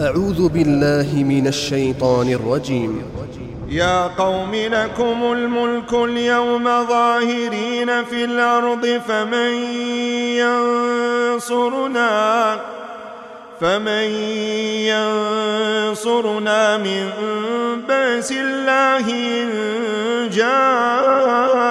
أعوذ بالله من الشيطان الرجيم. يا قوم لكم الملك اليوم ظاهرين في الأرض فمن ينصرنا فمن ينصرنا من بأس الله إن جاءنا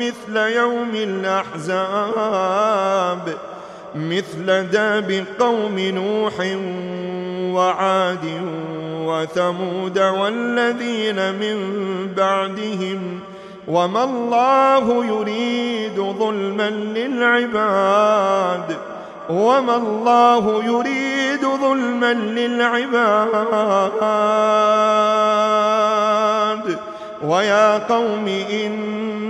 مثل يوم الأحزاب مثل داب قوم نوح وعاد وثمود والذين من بعدهم. وما الله يريد ظلما للعباد وما الله يريد ظلما للعباد. ويا قوم إني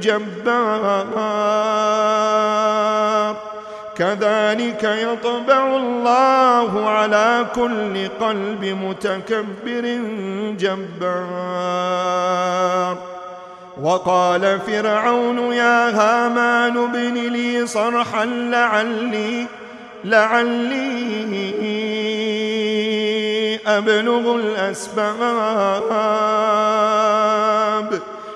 جبار كذلك يطبع الله على كل قلب متكبر جبار. وقال فرعون يا هامان ابن لي صرحا لعلي لعلي أبلغ الأسباب.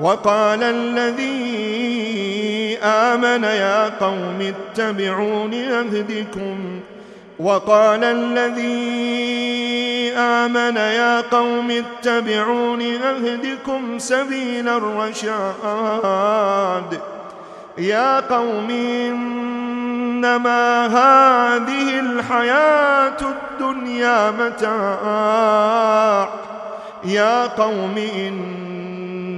وقال الذي آمن يا قوم اتبعون أهدكم وقال الذي آمن يا قوم اتبعون أهدكم سبيل الرشاد. يا قوم إنما هذه الحياة الدنيا متاع. يا قوم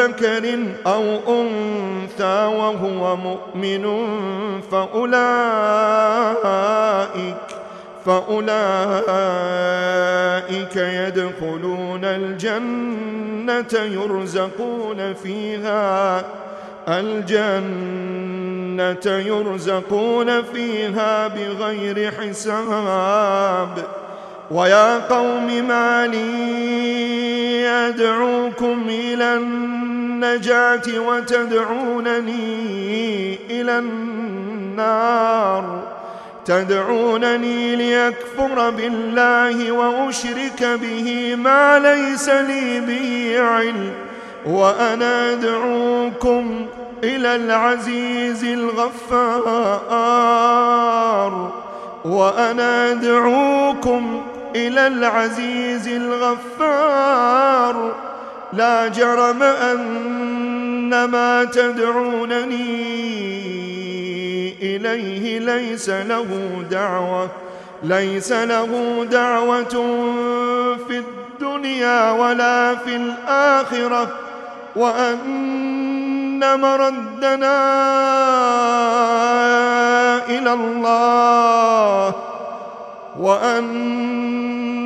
ذكر أو أنثى وهو مؤمن فأولئك فأولئك يدخلون الجنة يرزقون فيها الجنة يرزقون فيها بغير حساب ويا قوم ما لي أدعوكم إلى النجاة وتدعونني إلى النار. تدعونني ليكفر بالله وأشرك به ما ليس لي به علم. وأنا أدعوكم إلى العزيز الغفار. وأنا أدعوكم إلى العزيز الغفار. لا جرم أن ما تدعونني إليه ليس له دعوة ليس له دعوة في الدنيا ولا في الآخرة وأن مردنا إلى الله وأن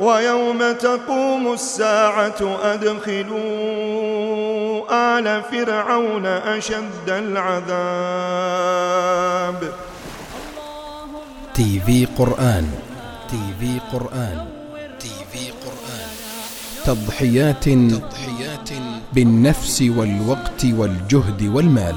ويوم تقوم الساعة أدخلوا آل فرعون أشد العذاب. تي في قرآن تي في قرآن تي في قرآن. تضحيات تضحيات بالنفس والوقت والجهد والمال.